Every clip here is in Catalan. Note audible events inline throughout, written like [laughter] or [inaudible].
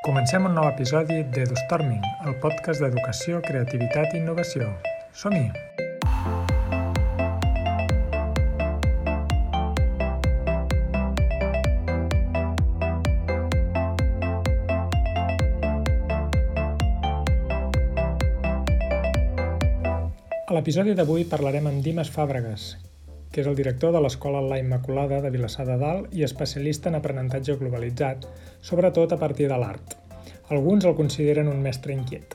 Comencem un nou episodi d'EduStorming, el podcast d'educació, creativitat i innovació. Som-hi! A l'episodi d'avui parlarem amb Dimas Fàbregas, que és el director de l'Escola La Immaculada de Vilassar de Dalt i especialista en aprenentatge globalitzat, sobretot a partir de l'art. Alguns el consideren un mestre inquiet.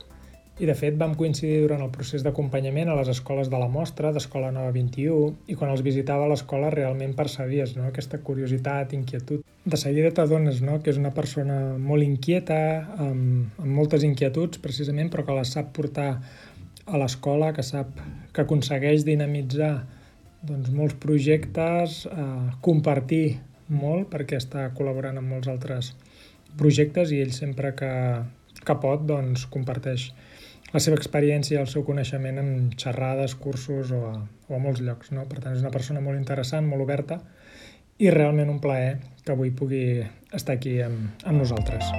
I, de fet, vam coincidir durant el procés d'acompanyament a les escoles de la mostra d'Escola Nova 21 i quan els visitava l'escola realment percebies no? aquesta curiositat, inquietud. De seguida t'adones no? que és una persona molt inquieta, amb, amb moltes inquietuds precisament, però que les sap portar a l'escola que sap que aconsegueix dinamitzar doncs, molts projectes, eh, compartir molt perquè està col·laborant amb molts altres projectes i ell sempre que, que pot doncs, comparteix la seva experiència i el seu coneixement en xerrades, cursos o a, o a molts llocs. No? Per tant, és una persona molt interessant, molt oberta i realment un plaer que avui pugui estar aquí amb, amb nosaltres.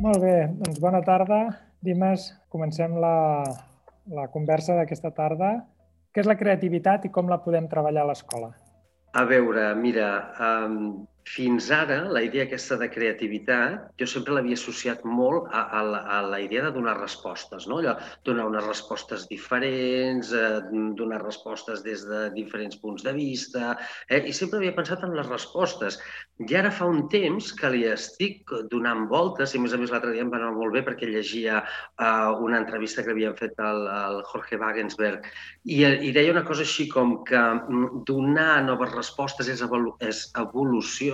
Molt bé, doncs bona tarda. Dimes, comencem la, la conversa d'aquesta tarda. Què és la creativitat i com la podem treballar a l'escola? A veure, mira, fins ara, la idea aquesta de creativitat, jo sempre l'havia associat molt a, a, la, a la idea de donar respostes, no? Allò, donar unes respostes diferents, eh, donar respostes des de diferents punts de vista, eh? i sempre havia pensat en les respostes. I ara fa un temps que li estic donant voltes, i a més a més l'altre dia em va anar molt bé perquè llegia eh, una entrevista que havien fet al, al Jorge Wagensberg, i, i deia una cosa així com que mm, donar noves respostes és, evolu és evolució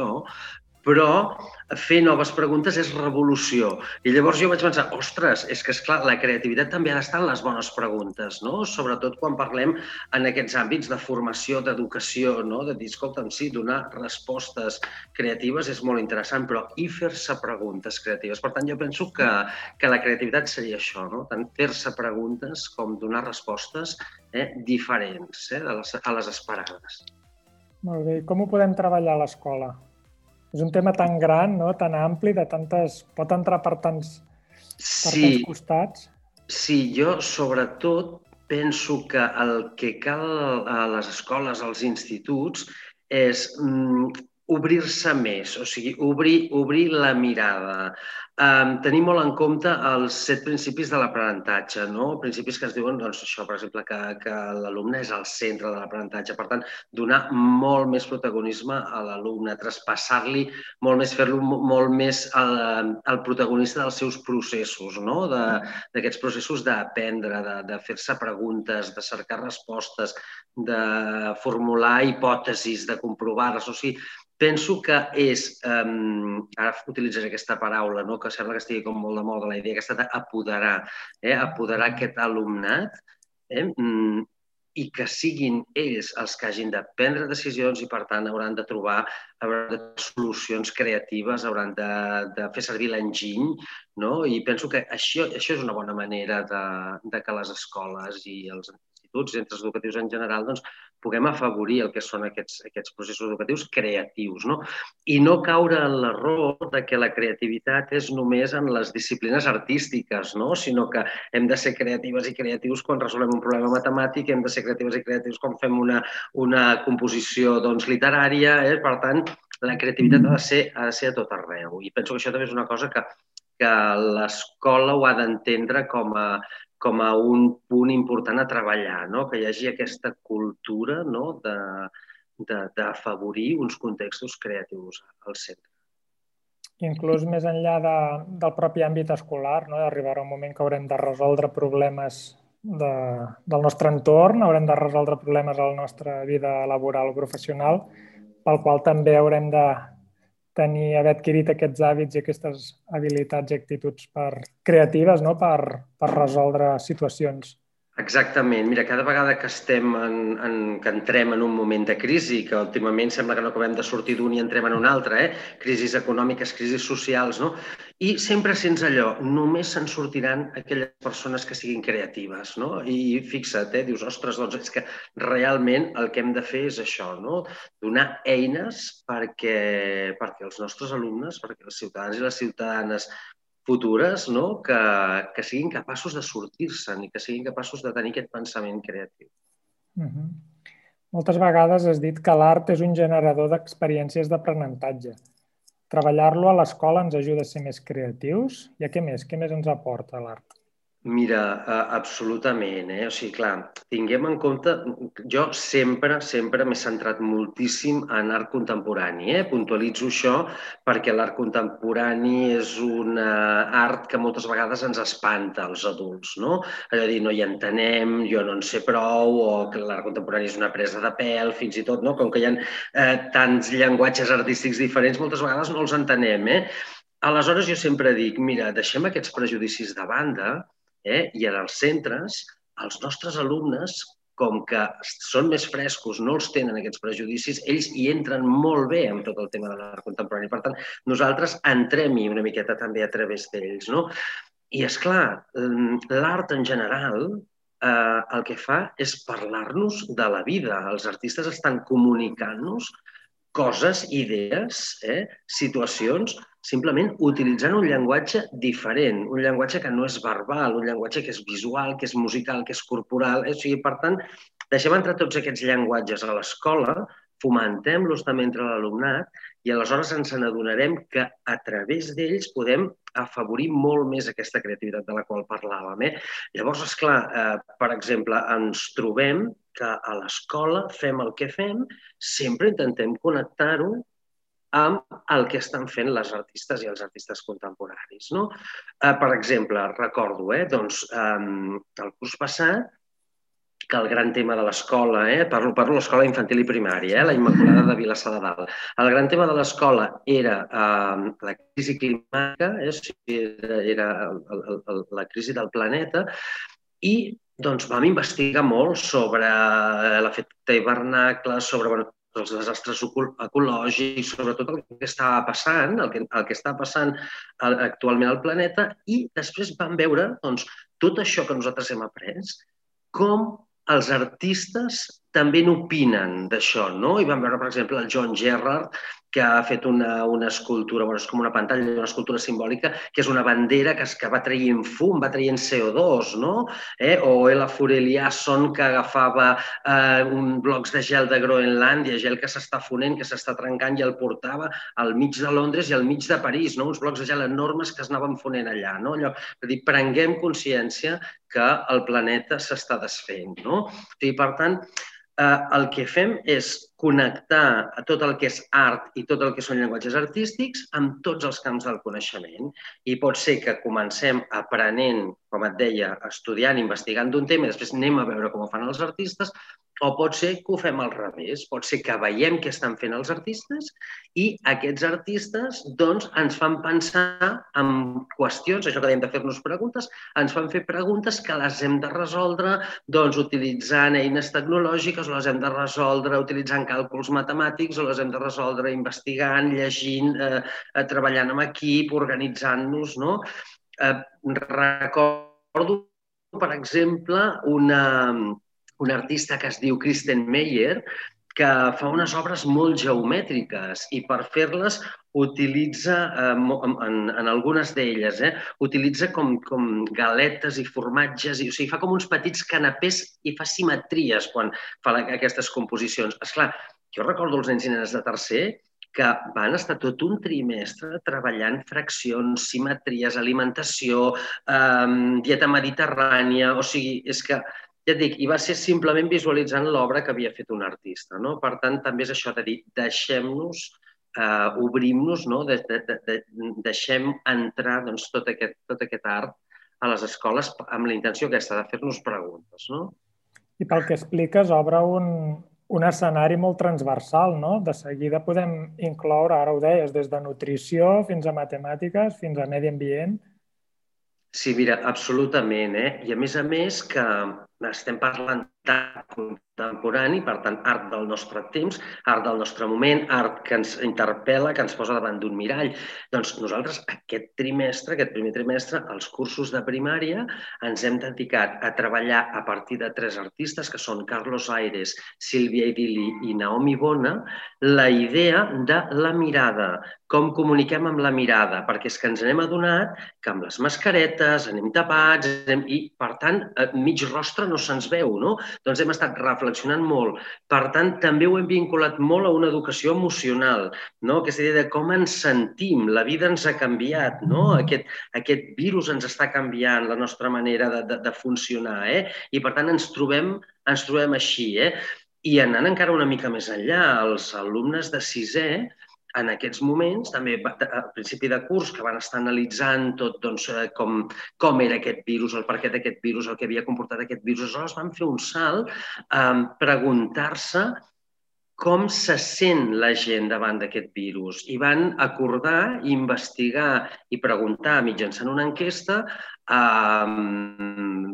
però fer noves preguntes és revolució. I llavors jo vaig pensar, ostres, és que, és clar la creativitat també ha d'estar en les bones preguntes, no? sobretot quan parlem en aquests àmbits de formació, d'educació, no? de dir, escolta'm, sí, donar respostes creatives és molt interessant, però i fer-se preguntes creatives. Per tant, jo penso que, que la creativitat seria això, no? tant fer-se preguntes com donar respostes eh, diferents eh, a, les, a les esperades. Molt bé. Com ho podem treballar a l'escola? És un tema tan gran, no? tan ampli, de tantes... pot entrar per tants, per sí, tants costats. Sí, jo sobretot penso que el que cal a les escoles, als instituts, és mm, obrir-se més, o sigui, obrir, obrir la mirada, Um, tenir molt en compte els set principis de l'aprenentatge, no? principis que es diuen, doncs, això, per exemple, que, que l'alumne és al centre de l'aprenentatge. Per tant, donar molt més protagonisme a l'alumne, traspassar-li molt més, fer-lo molt més el, el protagonista dels seus processos, no? d'aquests processos d'aprendre, de, de fer-se preguntes, de cercar respostes, de formular hipòtesis, de comprovar-les. O sigui, penso que és, um, ara utilitzaré aquesta paraula, no? que sembla que estigui com molt de moda, la idea aquesta d'apoderar, eh? apoderar aquest alumnat eh? Mm, i que siguin ells els que hagin de prendre decisions i, per tant, hauran de trobar hauran de solucions creatives, hauran de, de fer servir l'enginy, no? I penso que això, això és una bona manera de, de que les escoles i els instituts, centres educatius en general, doncs, puguem afavorir el que són aquests, aquests processos educatius creatius, no? I no caure en l'error de que la creativitat és només en les disciplines artístiques, no? Sinó que hem de ser creatives i creatius quan resolem un problema matemàtic, hem de ser creatives i creatius quan fem una, una composició doncs, literària, eh? Per tant, la creativitat ha de, ser, ha de ser a tot arreu. I penso que això també és una cosa que, que l'escola ho ha d'entendre com a, com a un punt important a treballar, no? que hi hagi aquesta cultura no? d'afavorir uns contextos creatius al centre. Inclús més enllà de, del propi àmbit escolar, no? arribarà un moment que haurem de resoldre problemes de, del nostre entorn, haurem de resoldre problemes a la nostra vida laboral o professional, pel qual també haurem de, tenir, haver adquirit aquests hàbits i aquestes habilitats i actituds per, creatives no? per, per resoldre situacions. Exactament. Mira, cada vegada que estem en, en, que entrem en un moment de crisi, que últimament sembla que no acabem de sortir d'un i entrem en un altre, eh? crisis econòmiques, crisis socials, no? I sempre sents allò, només se'n sortiran aquelles persones que siguin creatives, no? I fixa't, eh? dius, ostres, doncs és que realment el que hem de fer és això, no? Donar eines perquè, perquè els nostres alumnes, perquè els ciutadans i les ciutadanes futures no? que, que siguin capaços de sortir-se'n i que siguin capaços de tenir aquest pensament creatiu. Uh -huh. Moltes vegades has dit que l'art és un generador d'experiències d'aprenentatge. Treballar-lo a l'escola ens ajuda a ser més creatius? I a què més? Què més ens aporta l'art? Mira, uh, absolutament. Eh? O sigui, clar, tinguem en compte... Jo sempre, sempre m'he centrat moltíssim en art contemporani. Eh? Puntualitzo això perquè l'art contemporani és un art que moltes vegades ens espanta als adults. No? És a dir, no hi entenem, jo no en sé prou, o que l'art contemporani és una presa de pèl, fins i tot, no? com que hi ha eh, tants llenguatges artístics diferents, moltes vegades no els entenem. Eh? Aleshores, jo sempre dic, mira, deixem aquests prejudicis de banda Eh? I en els centres, els nostres alumnes, com que són més frescos, no els tenen aquests prejudicis, ells hi entren molt bé amb tot el tema de l'art contemporani. Per tant, nosaltres entrem-hi una miqueta també a través d'ells. No? I, és clar, l'art en general eh, el que fa és parlar-nos de la vida. Els artistes estan comunicant-nos coses, idees, eh, situacions simplement utilitzant un llenguatge diferent, un llenguatge que no és verbal, un llenguatge que és visual, que és musical, que és corporal. Eh? O sigui, per tant, deixem entrar tots aquests llenguatges a l'escola, fomentem-los també entre l'alumnat i aleshores ens n'adonarem que a través d'ells podem afavorir molt més aquesta creativitat de la qual parlàvem. Eh? Llavors, és clar, eh, per exemple, ens trobem que a l'escola fem el que fem, sempre intentem connectar-ho amb el que estan fent les artistes i els artistes contemporanis. No? Eh, per exemple, recordo, eh, doncs, eh, el curs passat, que el gran tema de l'escola, eh, parlo, de l'escola infantil i primària, eh, la Immaculada de Vilassar de Dalt. El gran tema de l'escola era eh, la crisi climàtica, eh, era, era el, el, la crisi del planeta, i doncs vam investigar molt sobre l'efecte hivernacle, sobre bueno, dels desastres ecològics, sobretot el que estava passant, el que, el que està passant actualment al planeta, i després vam veure doncs, tot això que nosaltres hem après, com els artistes també n'opinen d'això, no? I vam veure, per exemple, el John Gerrard, que ha fet una, una escultura, bueno, és com una pantalla, una escultura simbòlica, que és una bandera que, es, que va traient fum, va traient CO2, no? Eh? O Ella Fureliasson, que agafava eh, un blocs de gel de Groenlàndia, gel que s'està fonent, que s'està trencant i el portava al mig de Londres i al mig de París, no? uns blocs de gel enormes que es anaven fonent allà. No? Allò, és dir, prenguem consciència que el planeta s'està desfent. No? O sigui, per tant, eh, el que fem és connectar a tot el que és art i tot el que són llenguatges artístics amb tots els camps del coneixement. I pot ser que comencem aprenent, com et deia, estudiant, investigant d'un tema i després anem a veure com ho fan els artistes, o pot ser que ho fem al revés. Pot ser que veiem què estan fent els artistes i aquests artistes doncs, ens fan pensar en qüestions, això que dèiem de fer-nos preguntes, ens fan fer preguntes que les hem de resoldre doncs, utilitzant eines tecnològiques, o les hem de resoldre utilitzant càlculs matemàtics, o les hem de resoldre investigant, llegint, eh, eh treballant amb equip, organitzant-nos. No? Eh, recordo, per exemple, una, un artista que es diu Kristen Meyer, que fa unes obres molt geomètriques i per fer-les utilitza, eh, en, en algunes d'elles, eh, utilitza com, com galetes i formatges, i, o sigui, fa com uns petits canapés i fa simetries quan fa la, aquestes composicions. És clar, jo recordo els nens i nenes de tercer que van estar tot un trimestre treballant fraccions, simetries, alimentació, eh, dieta mediterrània, o sigui, és que ja et dic, i va ser simplement visualitzant l'obra que havia fet un artista. No? Per tant, també és això de dir, deixem-nos, eh, obrim-nos, no? de, de, de, de, deixem entrar doncs, tot, aquest, tot aquest art a les escoles amb la intenció aquesta de fer-nos preguntes. No? I pel que expliques, obre un, un escenari molt transversal, no? De seguida podem incloure, ara ho deies, des de nutrició fins a matemàtiques, fins a medi ambient, Sí, mira, absolutament. Eh? I a més a més que estem parlant d'art contemporani, per tant, art del nostre temps, art del nostre moment, art que ens interpel·la, que ens posa davant d'un mirall. Doncs nosaltres aquest trimestre, aquest primer trimestre, als cursos de primària, ens hem dedicat a treballar a partir de tres artistes, que són Carlos Aires, Sílvia Idili i Naomi Bona, la idea de la mirada, com comuniquem amb la mirada, perquè és que ens n'hem adonat que amb les mascaretes anem tapats anem... i, per tant, mig rostre no se'ns veu, no? Doncs hem estat reflexionant molt. Per tant, també ho hem vinculat molt a una educació emocional, no? aquesta idea de com ens sentim, la vida ens ha canviat, no? aquest, aquest virus ens està canviant la nostra manera de, de, de funcionar, eh? i per tant ens trobem, ens trobem així. Eh? I anant encara una mica més enllà, els alumnes de sisè en aquests moments, també al principi de curs, que van estar analitzant tot doncs, eh, com, com era aquest virus, el perquè d'aquest virus, el que havia comportat aquest virus, aleshores van fer un salt a preguntar-se com se sent la gent davant d'aquest virus. I van acordar, investigar i preguntar mitjançant una enquesta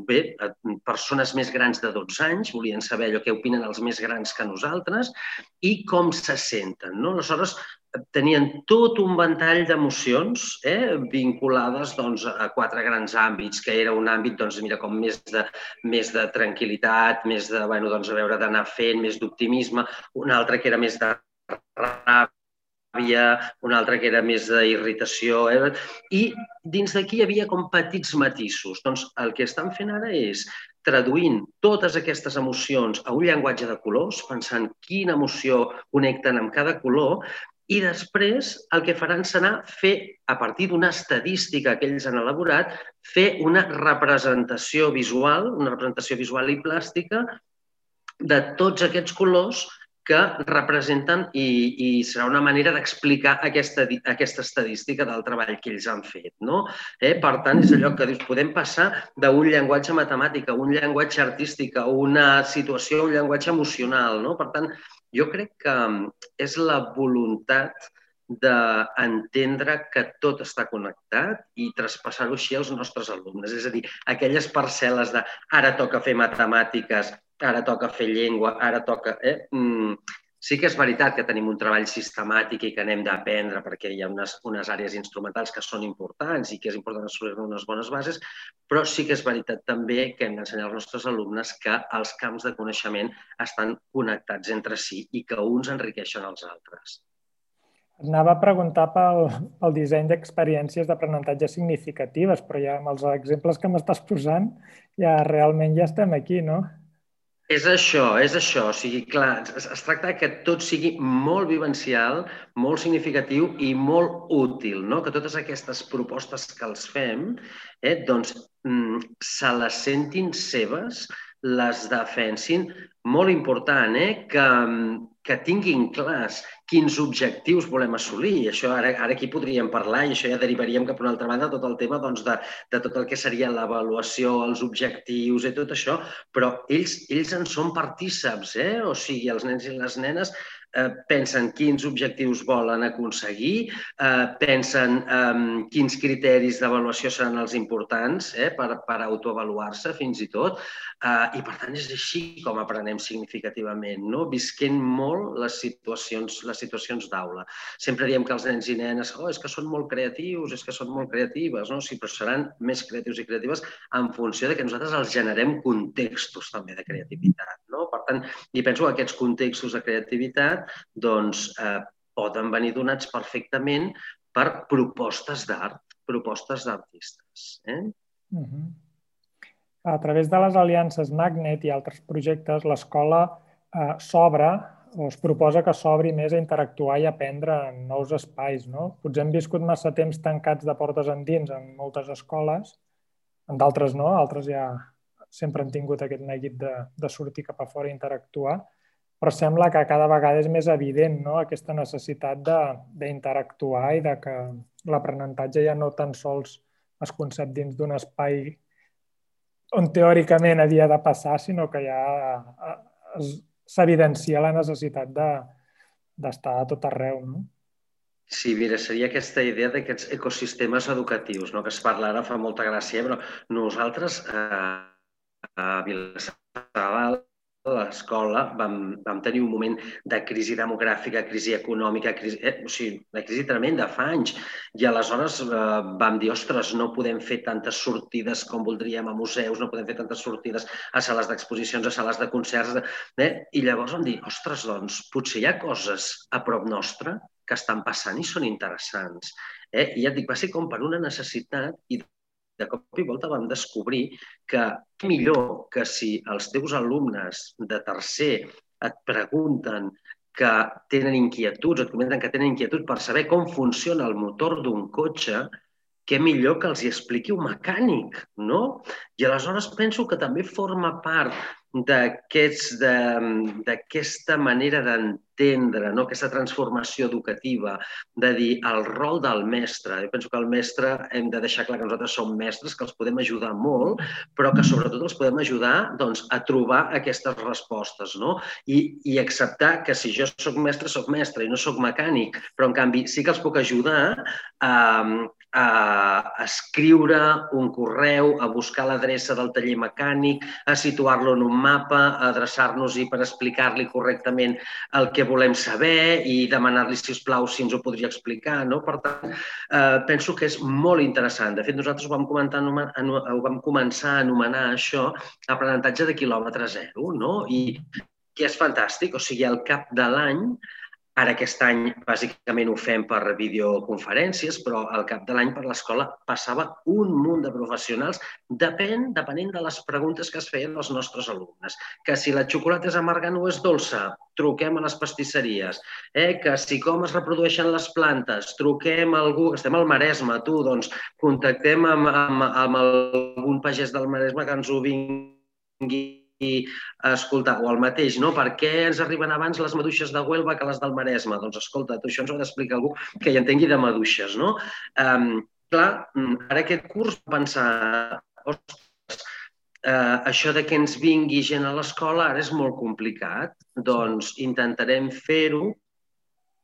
bé, a persones més grans de 12 anys, volien saber allò que opinen els més grans que nosaltres i com se senten. No? Aleshores, tenien tot un ventall d'emocions eh, vinculades doncs, a quatre grans àmbits, que era un àmbit doncs, mira, com més de, més de tranquil·litat, més de, bueno, doncs, a veure d'anar fent, més d'optimisme, un altre que era més de ràbia, un altre que era més d'irritació, eh? i dins d'aquí hi havia com petits matisos. Doncs el que estan fent ara és traduint totes aquestes emocions a un llenguatge de colors, pensant quina emoció connecten amb cada color, i després el que faran serà fer, a partir d'una estadística que ells han elaborat, fer una representació visual, una representació visual i plàstica de tots aquests colors que representen i, i serà una manera d'explicar aquesta, aquesta estadística del treball que ells han fet. No? Eh? Per tant, és allò que dius, podem passar d'un llenguatge matemàtic a un llenguatge artístic, a una situació, a un llenguatge emocional. No? Per tant, jo crec que mm, és la voluntat d'entendre que tot està connectat i traspassar-ho així als nostres alumnes. És a dir, aquelles parcel·les de ara toca fer matemàtiques, ara toca fer llengua, ara toca... Eh? Mm, Sí que és veritat que tenim un treball sistemàtic i que anem d'aprendre perquè hi ha unes, unes àrees instrumentals que són importants i que és important assolir unes bones bases, però sí que és veritat també que hem d'ensenyar als nostres alumnes que els camps de coneixement estan connectats entre si i que uns enriqueixen els altres. Anava a preguntar pel, pel disseny d'experiències d'aprenentatge significatives, però ja amb els exemples que m'estàs posant ja realment ja estem aquí, no? És això, és això. O sigui, clar, es, es tracta que tot sigui molt vivencial, molt significatiu i molt útil, no? Que totes aquestes propostes que els fem, eh, doncs, mm, se les sentin seves, les defensin. Molt important, eh? Que, que tinguin clars quins objectius volem assolir. I això ara, ara aquí podríem parlar i això ja derivaríem cap a una altra banda tot el tema doncs, de, de tot el que seria l'avaluació, els objectius i tot això, però ells, ells en són partíceps, eh? o sigui, els nens i les nenes eh, pensen quins objectius volen aconseguir, eh, pensen eh, quins criteris d'avaluació seran els importants eh, per, per autoavaluar-se fins i tot. Eh, I per tant és així com aprenem significativament, no? visquent molt les situacions, les situacions d'aula. Sempre diem que els nens i nenes oh, és que són molt creatius, és que són molt creatives, no? sí, però seran més creatius i creatives en funció de que nosaltres els generem contextos també de creativitat. No? Per tant, i penso que aquests contextos de creativitat doncs, eh, poden venir donats perfectament per propostes d'art, propostes d'artistes. Eh? Uh -huh. A través de les aliances Magnet i altres projectes, l'escola eh, s'obre es proposa que s'obri més a interactuar i aprendre en nous espais. No? Potser hem viscut massa temps tancats de portes endins en moltes escoles, en d'altres no, altres ja sempre han tingut aquest neguit de, de sortir cap a fora i interactuar, però sembla que cada vegada és més evident no? aquesta necessitat d'interactuar i de que l'aprenentatge ja no tan sols es concep dins d'un espai on teòricament havia de passar, sinó que ja eh, s'evidencia la necessitat d'estar de, a tot arreu. No? Sí, mira, seria aquesta idea d'aquests ecosistemes educatius, no? que es parla ara, fa molta gràcia, però nosaltres eh, a Vilassar de Dalt l'escola vam, vam tenir un moment de crisi demogràfica, crisi econòmica, crisi, eh, o sigui, una crisi tremenda fa anys. I aleshores eh, vam dir, ostres, no podem fer tantes sortides com voldríem a museus, no podem fer tantes sortides a sales d'exposicions, a sales de concerts. Eh? I llavors vam dir, ostres, doncs, potser hi ha coses a prop nostre que estan passant i són interessants. Eh? I ja et dic, va ser com per una necessitat i de cop i volta vam descobrir que millor que si els teus alumnes de tercer et pregunten que tenen inquietuds, et comenten que tenen inquietuds per saber com funciona el motor d'un cotxe, què millor que els hi expliqui un mecànic, no? I aleshores penso que també forma part d'aquesta manera d'entendre, no? aquesta transformació educativa, de dir el rol del mestre. Jo penso que el mestre hem de deixar clar que nosaltres som mestres, que els podem ajudar molt, però que sobretot els podem ajudar doncs, a trobar aquestes respostes no? I, i acceptar que si jo sóc mestre, sóc mestre i no sóc mecànic, però en canvi sí que els puc ajudar a, a escriure un correu, a buscar l'adreça del taller mecànic, a situar-lo en un mapa, adreçar-nos-hi per explicar-li correctament el que volem saber i demanar-li, si us plau, si ens ho podria explicar. No? Per tant, eh, penso que és molt interessant. De fet, nosaltres ho vam, comentar, ho vam començar a anomenar això aprenentatge de quilòmetre zero, no? i que és fantàstic. O sigui, al cap de l'any Ara aquest any bàsicament ho fem per videoconferències, però al cap de l'any per l'escola passava un munt de professionals, depèn, depenent de les preguntes que es feien els nostres alumnes. Que si la xocolata és amarga o és dolça, truquem a les pastisseries. Eh? Que si com es reprodueixen les plantes, truquem a algú, estem al Maresme, tu, doncs contactem amb, amb, amb algun pagès del Maresme que ens ho vingui escolta, o el mateix, no? Per què ens arriben abans les maduixes de Huelva que les del Maresme? Doncs escolta, tu això ens ho ha d'explicar algú que hi entengui de maduixes, no? Um, clar, ara aquest curs pensar, ostres, uh, això de que ens vingui gent a l'escola ara és molt complicat, doncs intentarem fer-ho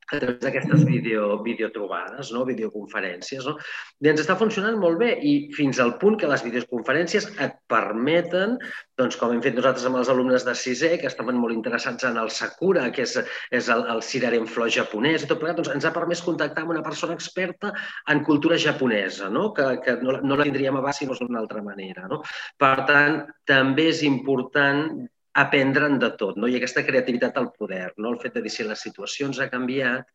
a través d'aquestes video, videotrobades, no? videoconferències. No? I ens està funcionant molt bé i fins al punt que les videoconferències et permeten, doncs, com hem fet nosaltres amb els alumnes de sisè, que estaven molt interessats en el Sakura, que és, és el, el Siraren flor japonès, i tot plegat, doncs, ens ha permès contactar amb una persona experta en cultura japonesa, no? que, que no, no la tindríem abans si no és d'una altra manera. No? Per tant, també és important aprendre'n de tot, no? i aquesta creativitat al poder, no? el fet de dir si la situació ens ha canviat,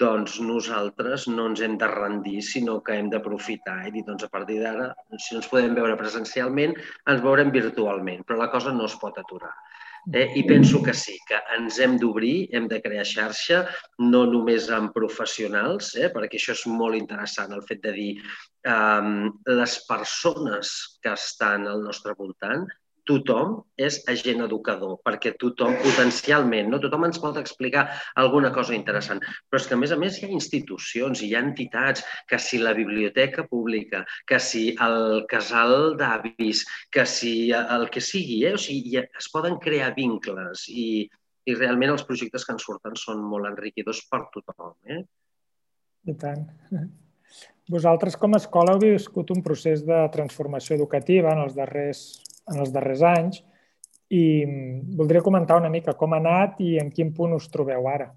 doncs nosaltres no ens hem de rendir, sinó que hem d'aprofitar i dir, doncs a partir d'ara, si no ens podem veure presencialment, ens veurem virtualment, però la cosa no es pot aturar. Eh? I penso que sí, que ens hem d'obrir, hem de crear xarxa, no només amb professionals, eh? perquè això és molt interessant, el fet de dir eh, les persones que estan al nostre voltant tothom és agent educador, perquè tothom potencialment, no tothom ens pot explicar alguna cosa interessant, però és que a més a més hi ha institucions, hi ha entitats, que si la biblioteca pública, que si el casal d'avis, que si el que sigui, eh? o sigui, es poden crear vincles i, i realment els projectes que en surten són molt enriquidors per tothom. Eh? I tant. [laughs] Vosaltres com a escola heu viscut un procés de transformació educativa en els darrers en els darrers anys i voldria comentar una mica com ha anat i en quin punt us trobeu ara.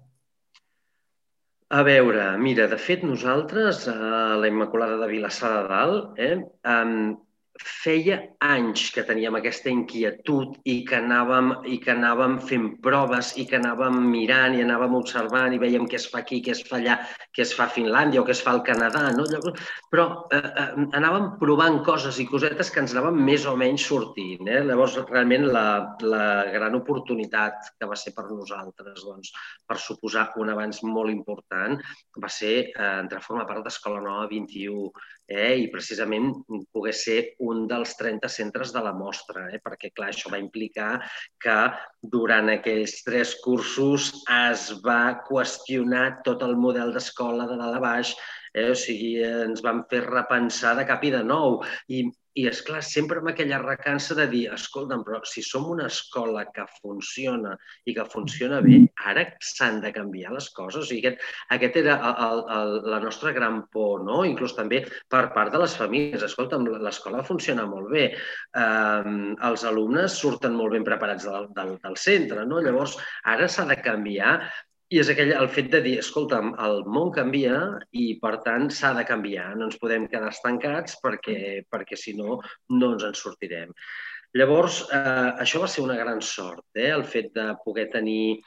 A veure, mira, de fet nosaltres a la Immaculada de Vilassar de Dalt eh, feia anys que teníem aquesta inquietud i que anàvem, i que anàvem fent proves i que anàvem mirant i anàvem observant i veiem què es fa aquí, què es fa allà, què es fa a Finlàndia o què es fa al Canadà. No? Però eh, eh, anàvem provant coses i cosetes que ens anaven més o menys sortint. Eh? Llavors, realment, la, la gran oportunitat que va ser per nosaltres, doncs, per suposar un avanç molt important, va ser eh, entrar a formar part d'Escola Nova 21, eh? i precisament poder ser un dels 30 centres de la mostra, eh? perquè clar, això va implicar que durant aquells tres cursos es va qüestionar tot el model d'escola de dalt a baix, eh? o sigui, ens van fer repensar de cap i de nou i, i, és clar sempre amb aquella recança de dir, escolta'm, però si som una escola que funciona i que funciona bé, ara s'han de canviar les coses. Sigui, aquest, aquest era el, el, la nostra gran por, no? Inclús també per part de les famílies. Escolta'm, l'escola funciona molt bé, eh, els alumnes surten molt ben preparats del, del, del centre, no? Llavors, ara s'ha de canviar i és aquell, el fet de dir, escolta'm, el món canvia i, per tant, s'ha de canviar. No ens podem quedar estancats perquè, perquè si no, no ens en sortirem. Llavors, eh, això va ser una gran sort, eh? el fet de poder tenir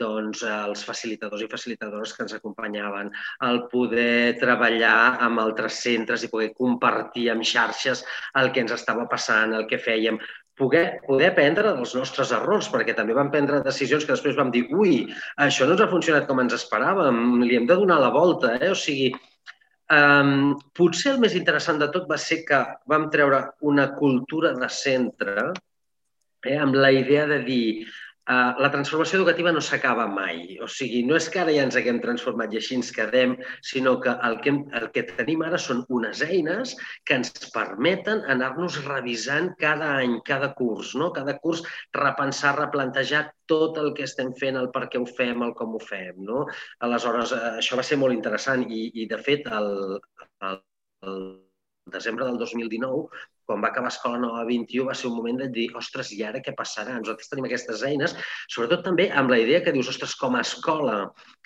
doncs, els facilitadors i facilitadores que ens acompanyaven, el poder treballar amb altres centres i poder compartir amb xarxes el que ens estava passant, el que fèiem, poder, poder aprendre dels nostres errors, perquè també vam prendre decisions que després vam dir ui, això no ens ha funcionat com ens esperàvem, li hem de donar la volta. Eh? O sigui, um, potser el més interessant de tot va ser que vam treure una cultura de centre eh, amb la idea de dir Uh, la transformació educativa no s'acaba mai. O sigui, no és que ara ja ens haguem transformat i així ens quedem, sinó que el que, el que tenim ara són unes eines que ens permeten anar-nos revisant cada any, cada curs, no? Cada curs repensar, replantejar tot el que estem fent, el per què ho fem, el com ho fem, no? Aleshores, uh, això va ser molt interessant i, i de fet, el, el, el desembre del 2019 quan va acabar Escola Nova 21 va ser un moment de dir, ostres, i ara què passarà? Nosaltres tenim aquestes eines, sobretot també amb la idea que dius, ostres, com a escola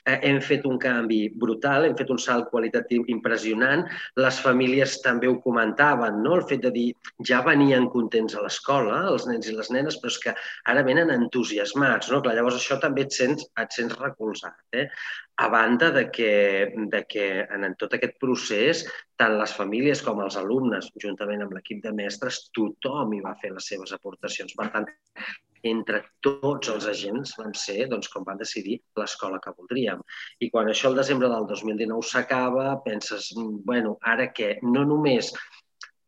eh, hem fet un canvi brutal, hem fet un salt qualitatiu impressionant, les famílies també ho comentaven, no? el fet de dir, ja venien contents a l'escola, els nens i les nenes, però és que ara venen entusiasmats, no? Clar, llavors això també et sents, et sents recolzat. Eh? A banda de que, de que en, en tot aquest procés, tant les famílies com els alumnes, juntament amb l'equip de mestres, tothom hi va fer les seves aportacions. Per tant, entre tots els agents vam ser, doncs, com van decidir, l'escola que voldríem. I quan això el desembre del 2019 s'acaba, penses, mm, bueno, ara què? No només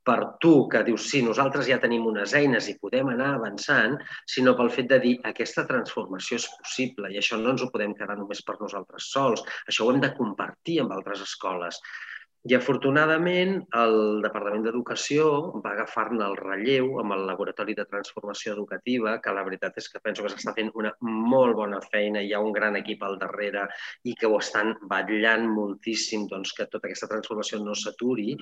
per tu que dius, sí, nosaltres ja tenim unes eines i podem anar avançant, sinó pel fet de dir aquesta transformació és possible i això no ens ho podem quedar només per nosaltres sols, això ho hem de compartir amb altres escoles. I afortunadament el Departament d'Educació va agafar-ne el relleu amb el Laboratori de Transformació Educativa, que la veritat és que penso que s'està fent una molt bona feina, hi ha un gran equip al darrere i que ho estan batllant moltíssim doncs, que tota aquesta transformació no s'aturi.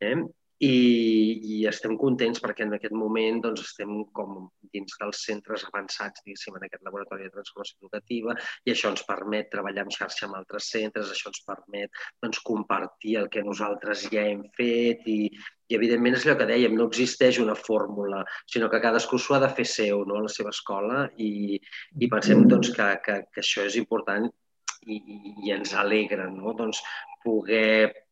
Eh? I, i estem contents perquè en aquest moment doncs, estem com dins dels centres avançats, diguéssim, en aquest laboratori de transformació educativa i això ens permet treballar en xarxa amb altres centres, això ens permet doncs, compartir el que nosaltres ja hem fet i, i evidentment és allò que dèiem, no existeix una fórmula, sinó que cadascú s'ho ha de fer seu no, a la seva escola i, i pensem doncs, que, que, que això és important i, i ens alegra no? doncs, poder Mm,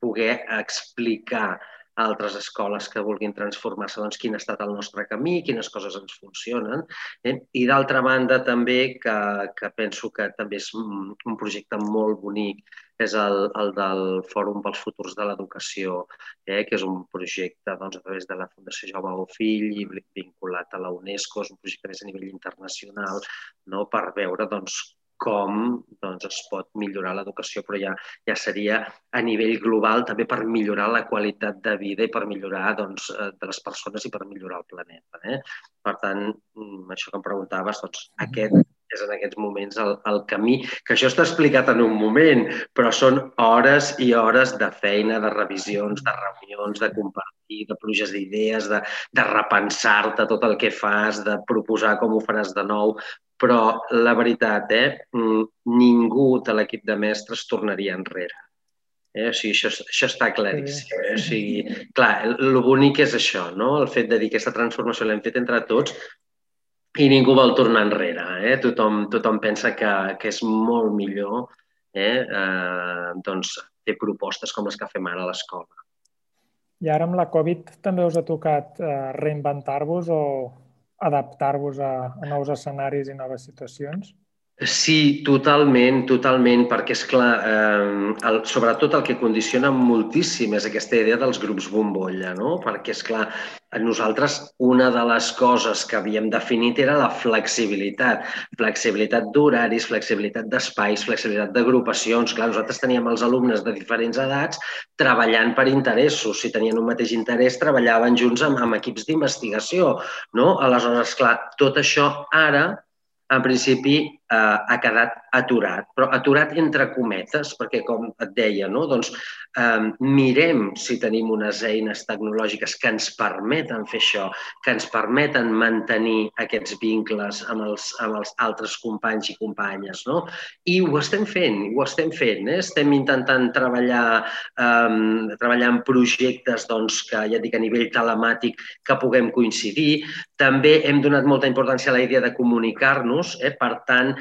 poder explicar a altres escoles que vulguin transformar-se doncs, quin ha estat el nostre camí, quines coses ens funcionen. Eh? I d'altra banda també, que, que penso que també és un projecte molt bonic, és el, el del Fòrum pels Futurs de l'Educació, eh? que és un projecte doncs, a través de la Fundació Jaume Bofill i vinculat a la UNESCO, és un projecte més a nivell internacional, no? per veure doncs, com doncs, es pot millorar l'educació, però ja, ja seria a nivell global també per millorar la qualitat de vida i per millorar doncs, eh, de les persones i per millorar el planeta. Eh? Per tant, mm, això que em preguntaves, doncs, aquest és en aquests moments el, el camí, que això està explicat en un moment, però són hores i hores de feina, de revisions, de reunions, de compartir, de pluges d'idees, de, de repensar-te tot el que fas, de proposar com ho faràs de nou, però la veritat, eh, mm, ningú de l'equip de mestres tornaria enrere. Eh? O sigui, això, això està claríssim. Eh? O sigui, clar, el, el bonic és això, no? el fet de dir que aquesta transformació l'hem fet entre tots i ningú vol tornar enrere. Eh? Tothom, tothom pensa que, que és molt millor eh? Eh, doncs, fer propostes com les que fem ara a l'escola. I ara amb la Covid també us ha tocat eh, reinventar-vos o adaptar-vos a, a nous escenaris i noves situacions? Sí, totalment, totalment, perquè és clar, eh, el, sobretot el que condiciona moltíssim és aquesta idea dels grups bombolla, no? Perquè és clar, nosaltres una de les coses que havíem definit era la flexibilitat, flexibilitat d'horaris, flexibilitat d'espais, flexibilitat d'agrupacions. Clar, nosaltres teníem els alumnes de diferents edats treballant per interessos. Si tenien un mateix interès, treballaven junts amb, amb equips d'investigació, no? Aleshores, clar, tot això ara en principi eh, ha quedat aturat, però aturat entre cometes, perquè com et deia, no? doncs, eh, mirem si tenim unes eines tecnològiques que ens permeten fer això, que ens permeten mantenir aquests vincles amb els, amb els altres companys i companyes. No? I ho estem fent, ho estem fent. Eh? Estem intentant treballar, eh, treballar en projectes doncs, que ja dic a nivell telemàtic que puguem coincidir. També hem donat molta importància a la idea de comunicar-nos, eh? per tant,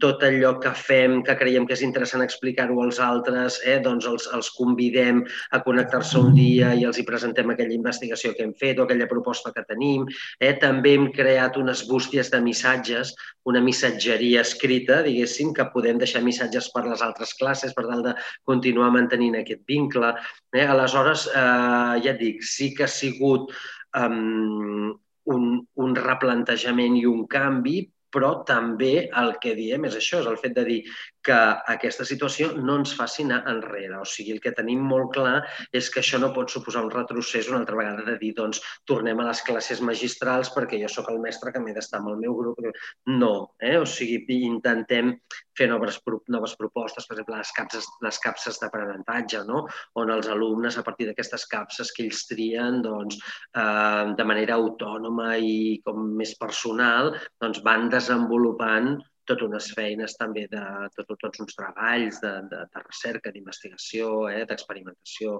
tot allò que fem, que creiem que és interessant explicar-ho als altres, eh, doncs els, els convidem a connectar-se un dia i els hi presentem aquella investigació que hem fet o aquella proposta que tenim. Eh. També hem creat unes bústies de missatges, una missatgeria escrita, diguéssim, que podem deixar missatges per les altres classes per tal de continuar mantenint aquest vincle. Eh. Aleshores, eh, ja et dic, sí que ha sigut um, un, un replantejament i un canvi, però també el que diem és això, és el fet de dir que aquesta situació no ens faci anar enrere. O sigui, el que tenim molt clar és que això no pot suposar un retrocés una altra vegada de dir, doncs, tornem a les classes magistrals perquè jo sóc el mestre que m'he d'estar amb el meu grup. No, eh? o sigui, intentem fer noves, noves propostes, per exemple, les capses, les capses d'aprenentatge, no? on els alumnes, a partir d'aquestes capses que ells trien, doncs, eh, de manera autònoma i com més personal, doncs van desenvolupant tot unes feines també de tot, tots uns treballs de, de, de recerca, d'investigació, eh, d'experimentació.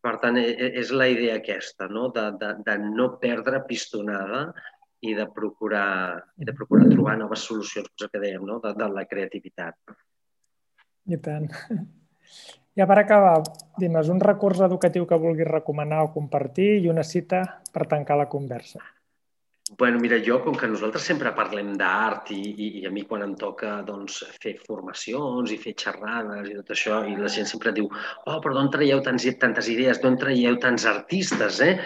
Per tant, e, e, és la idea aquesta, no? de, de, de no perdre pistonada i de procurar, i de procurar trobar noves solucions, el que dèiem, no? de, de la creativitat. I tant. [laughs] Ja per acabar, Dimes, un recurs educatiu que vulguis recomanar o compartir i una cita per tancar la conversa. Bueno, mira, jo, com que nosaltres sempre parlem d'art i, i, i a mi quan em toca doncs, fer formacions i fer xerrades i tot això, i la gent sempre diu oh, però d'on traieu tants, tantes idees, d'on traieu tants artistes, eh?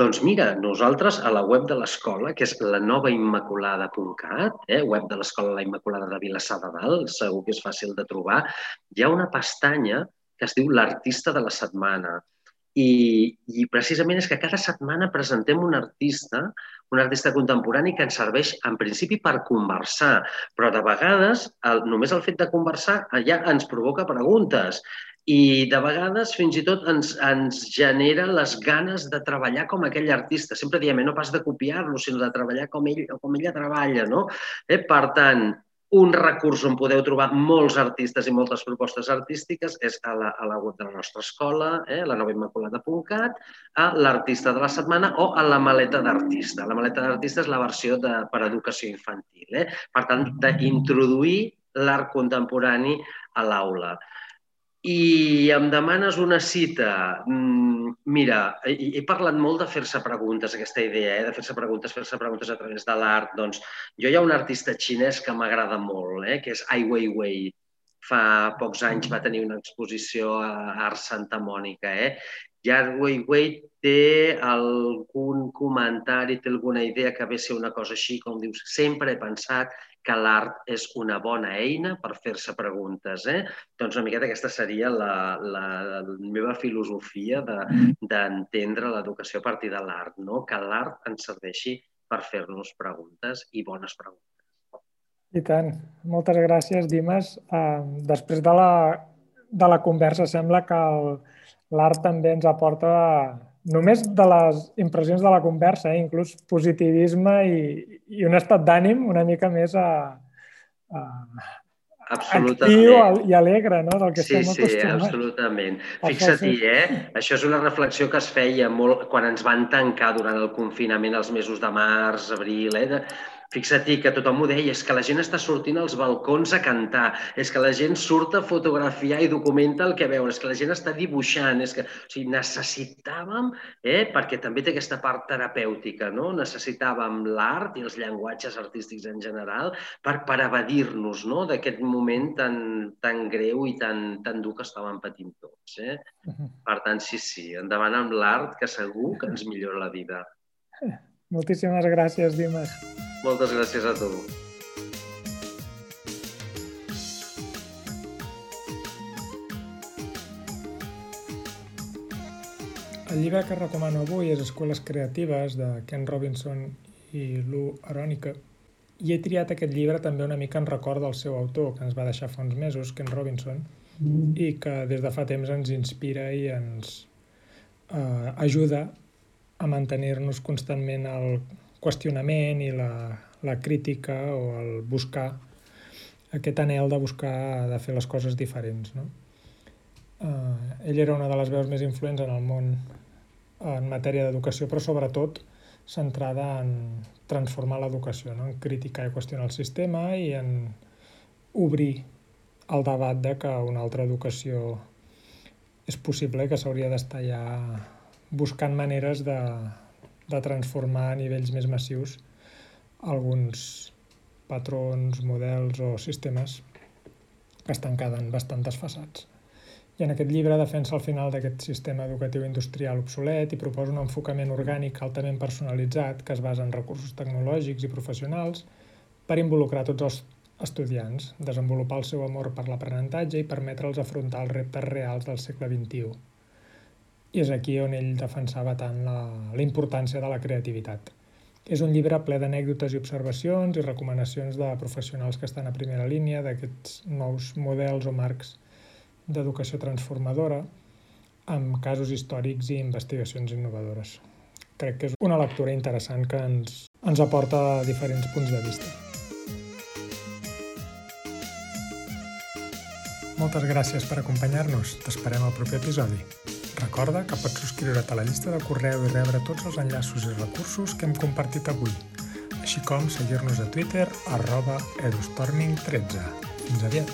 Doncs mira, nosaltres a la web de l'escola, que és la nova immaculada.cat, eh? web de l'escola La Immaculada de Vilassar de Dalt, segur que és fàcil de trobar, hi ha una pestanya que es diu l'artista de la setmana. I, I precisament és que cada setmana presentem un artista un artista contemporani que ens serveix en principi per conversar, però de vegades el, només el fet de conversar ja ens provoca preguntes i de vegades fins i tot ens, ens genera les ganes de treballar com aquell artista. Sempre diem, eh, no pas de copiar-lo, sinó de treballar com ell com ella treballa. No? Eh, per tant, un recurs on podeu trobar molts artistes i moltes propostes artístiques és a la, a la web de la nostra escola, eh, la novaimmaculada.cat, a l'artista de la setmana o a la maleta d'artista. La maleta d'artista és la versió de, per educació infantil. Eh? Per tant, d'introduir l'art contemporani a l'aula i em demanes una cita. Mm, mira, he, he parlat molt de fer-se preguntes, aquesta idea, eh? de fer-se preguntes, fer-se preguntes a través de l'art. Doncs jo hi ha un artista xinès que m'agrada molt, eh? que és Ai Weiwei. Fa pocs anys va tenir una exposició a Art Santa Mònica. Eh? Ai Weiwei té algun comentari, té alguna idea que ve ser una cosa així, com dius, sempre he pensat que l'art és una bona eina per fer-se preguntes. Eh? Doncs una miqueta aquesta seria la, la, la meva filosofia d'entendre de, l'educació a partir de l'art, no? que l'art ens serveixi per fer-nos preguntes i bones preguntes. I tant. Moltes gràcies, Dimas. Uh, després de la, de la conversa sembla que l'art també ens aporta només de les impressions de la conversa, eh? inclús positivisme i, i un estat d'ànim una mica més a, a, actiu i alegre, no?, del que sí, estem acostumats. Sí, absolutament. Fixa't-hi, eh? Això és una reflexió que es feia molt quan ens van tancar durant el confinament els mesos de març, abril, eh? Fixa't que tothom ho deia, és que la gent està sortint als balcons a cantar, és que la gent surt a fotografiar i documenta el que veuen, és que la gent està dibuixant, és que o sigui, necessitàvem, eh, perquè també té aquesta part terapèutica, no? necessitàvem l'art i els llenguatges artístics en general per, per evadir-nos no? d'aquest moment tan, tan greu i tan, tan dur que estàvem patint tots. Eh? Per tant, sí, sí, endavant amb l'art, que segur que ens millora la vida. Moltíssimes gràcies, Dimas. Moltes gràcies a tu. El llibre que recomano avui és Escoles Creatives, de Ken Robinson i Lou Aronica. I he triat aquest llibre també una mica en record del seu autor, que ens va deixar fa uns mesos, Ken Robinson, i que des de fa temps ens inspira i ens eh, ajuda a mantenir-nos constantment el qüestionament i la, la crítica o el buscar aquest anel de buscar de fer les coses diferents. No? Uh, ell era una de les veus més influents en el món en matèria d'educació, però sobretot centrada en transformar l'educació, no? en criticar i qüestionar el sistema i en obrir el debat de que una altra educació és possible que s'hauria d'estar ja buscant maneres de, de transformar a nivells més massius alguns patrons, models o sistemes que estan quedant bastant desfassats. I en aquest llibre defensa el final d'aquest sistema educatiu industrial obsolet i proposa un enfocament orgànic altament personalitzat que es basa en recursos tecnològics i professionals per involucrar tots els estudiants, desenvolupar el seu amor per l'aprenentatge i permetre'ls afrontar els reptes reals del segle XXI i és aquí on ell defensava tant la, la importància de la creativitat. És un llibre ple d'anècdotes i observacions i recomanacions de professionals que estan a primera línia d'aquests nous models o marcs d'educació transformadora amb casos històrics i investigacions innovadores. Crec que és una lectura interessant que ens, ens aporta diferents punts de vista. Moltes gràcies per acompanyar-nos. T'esperem al proper episodi. Recorda que pots subscriure't a la llista de correu i rebre tots els enllaços i recursos que hem compartit avui, així com seguir-nos a Twitter arroba edustorming13. Fins aviat!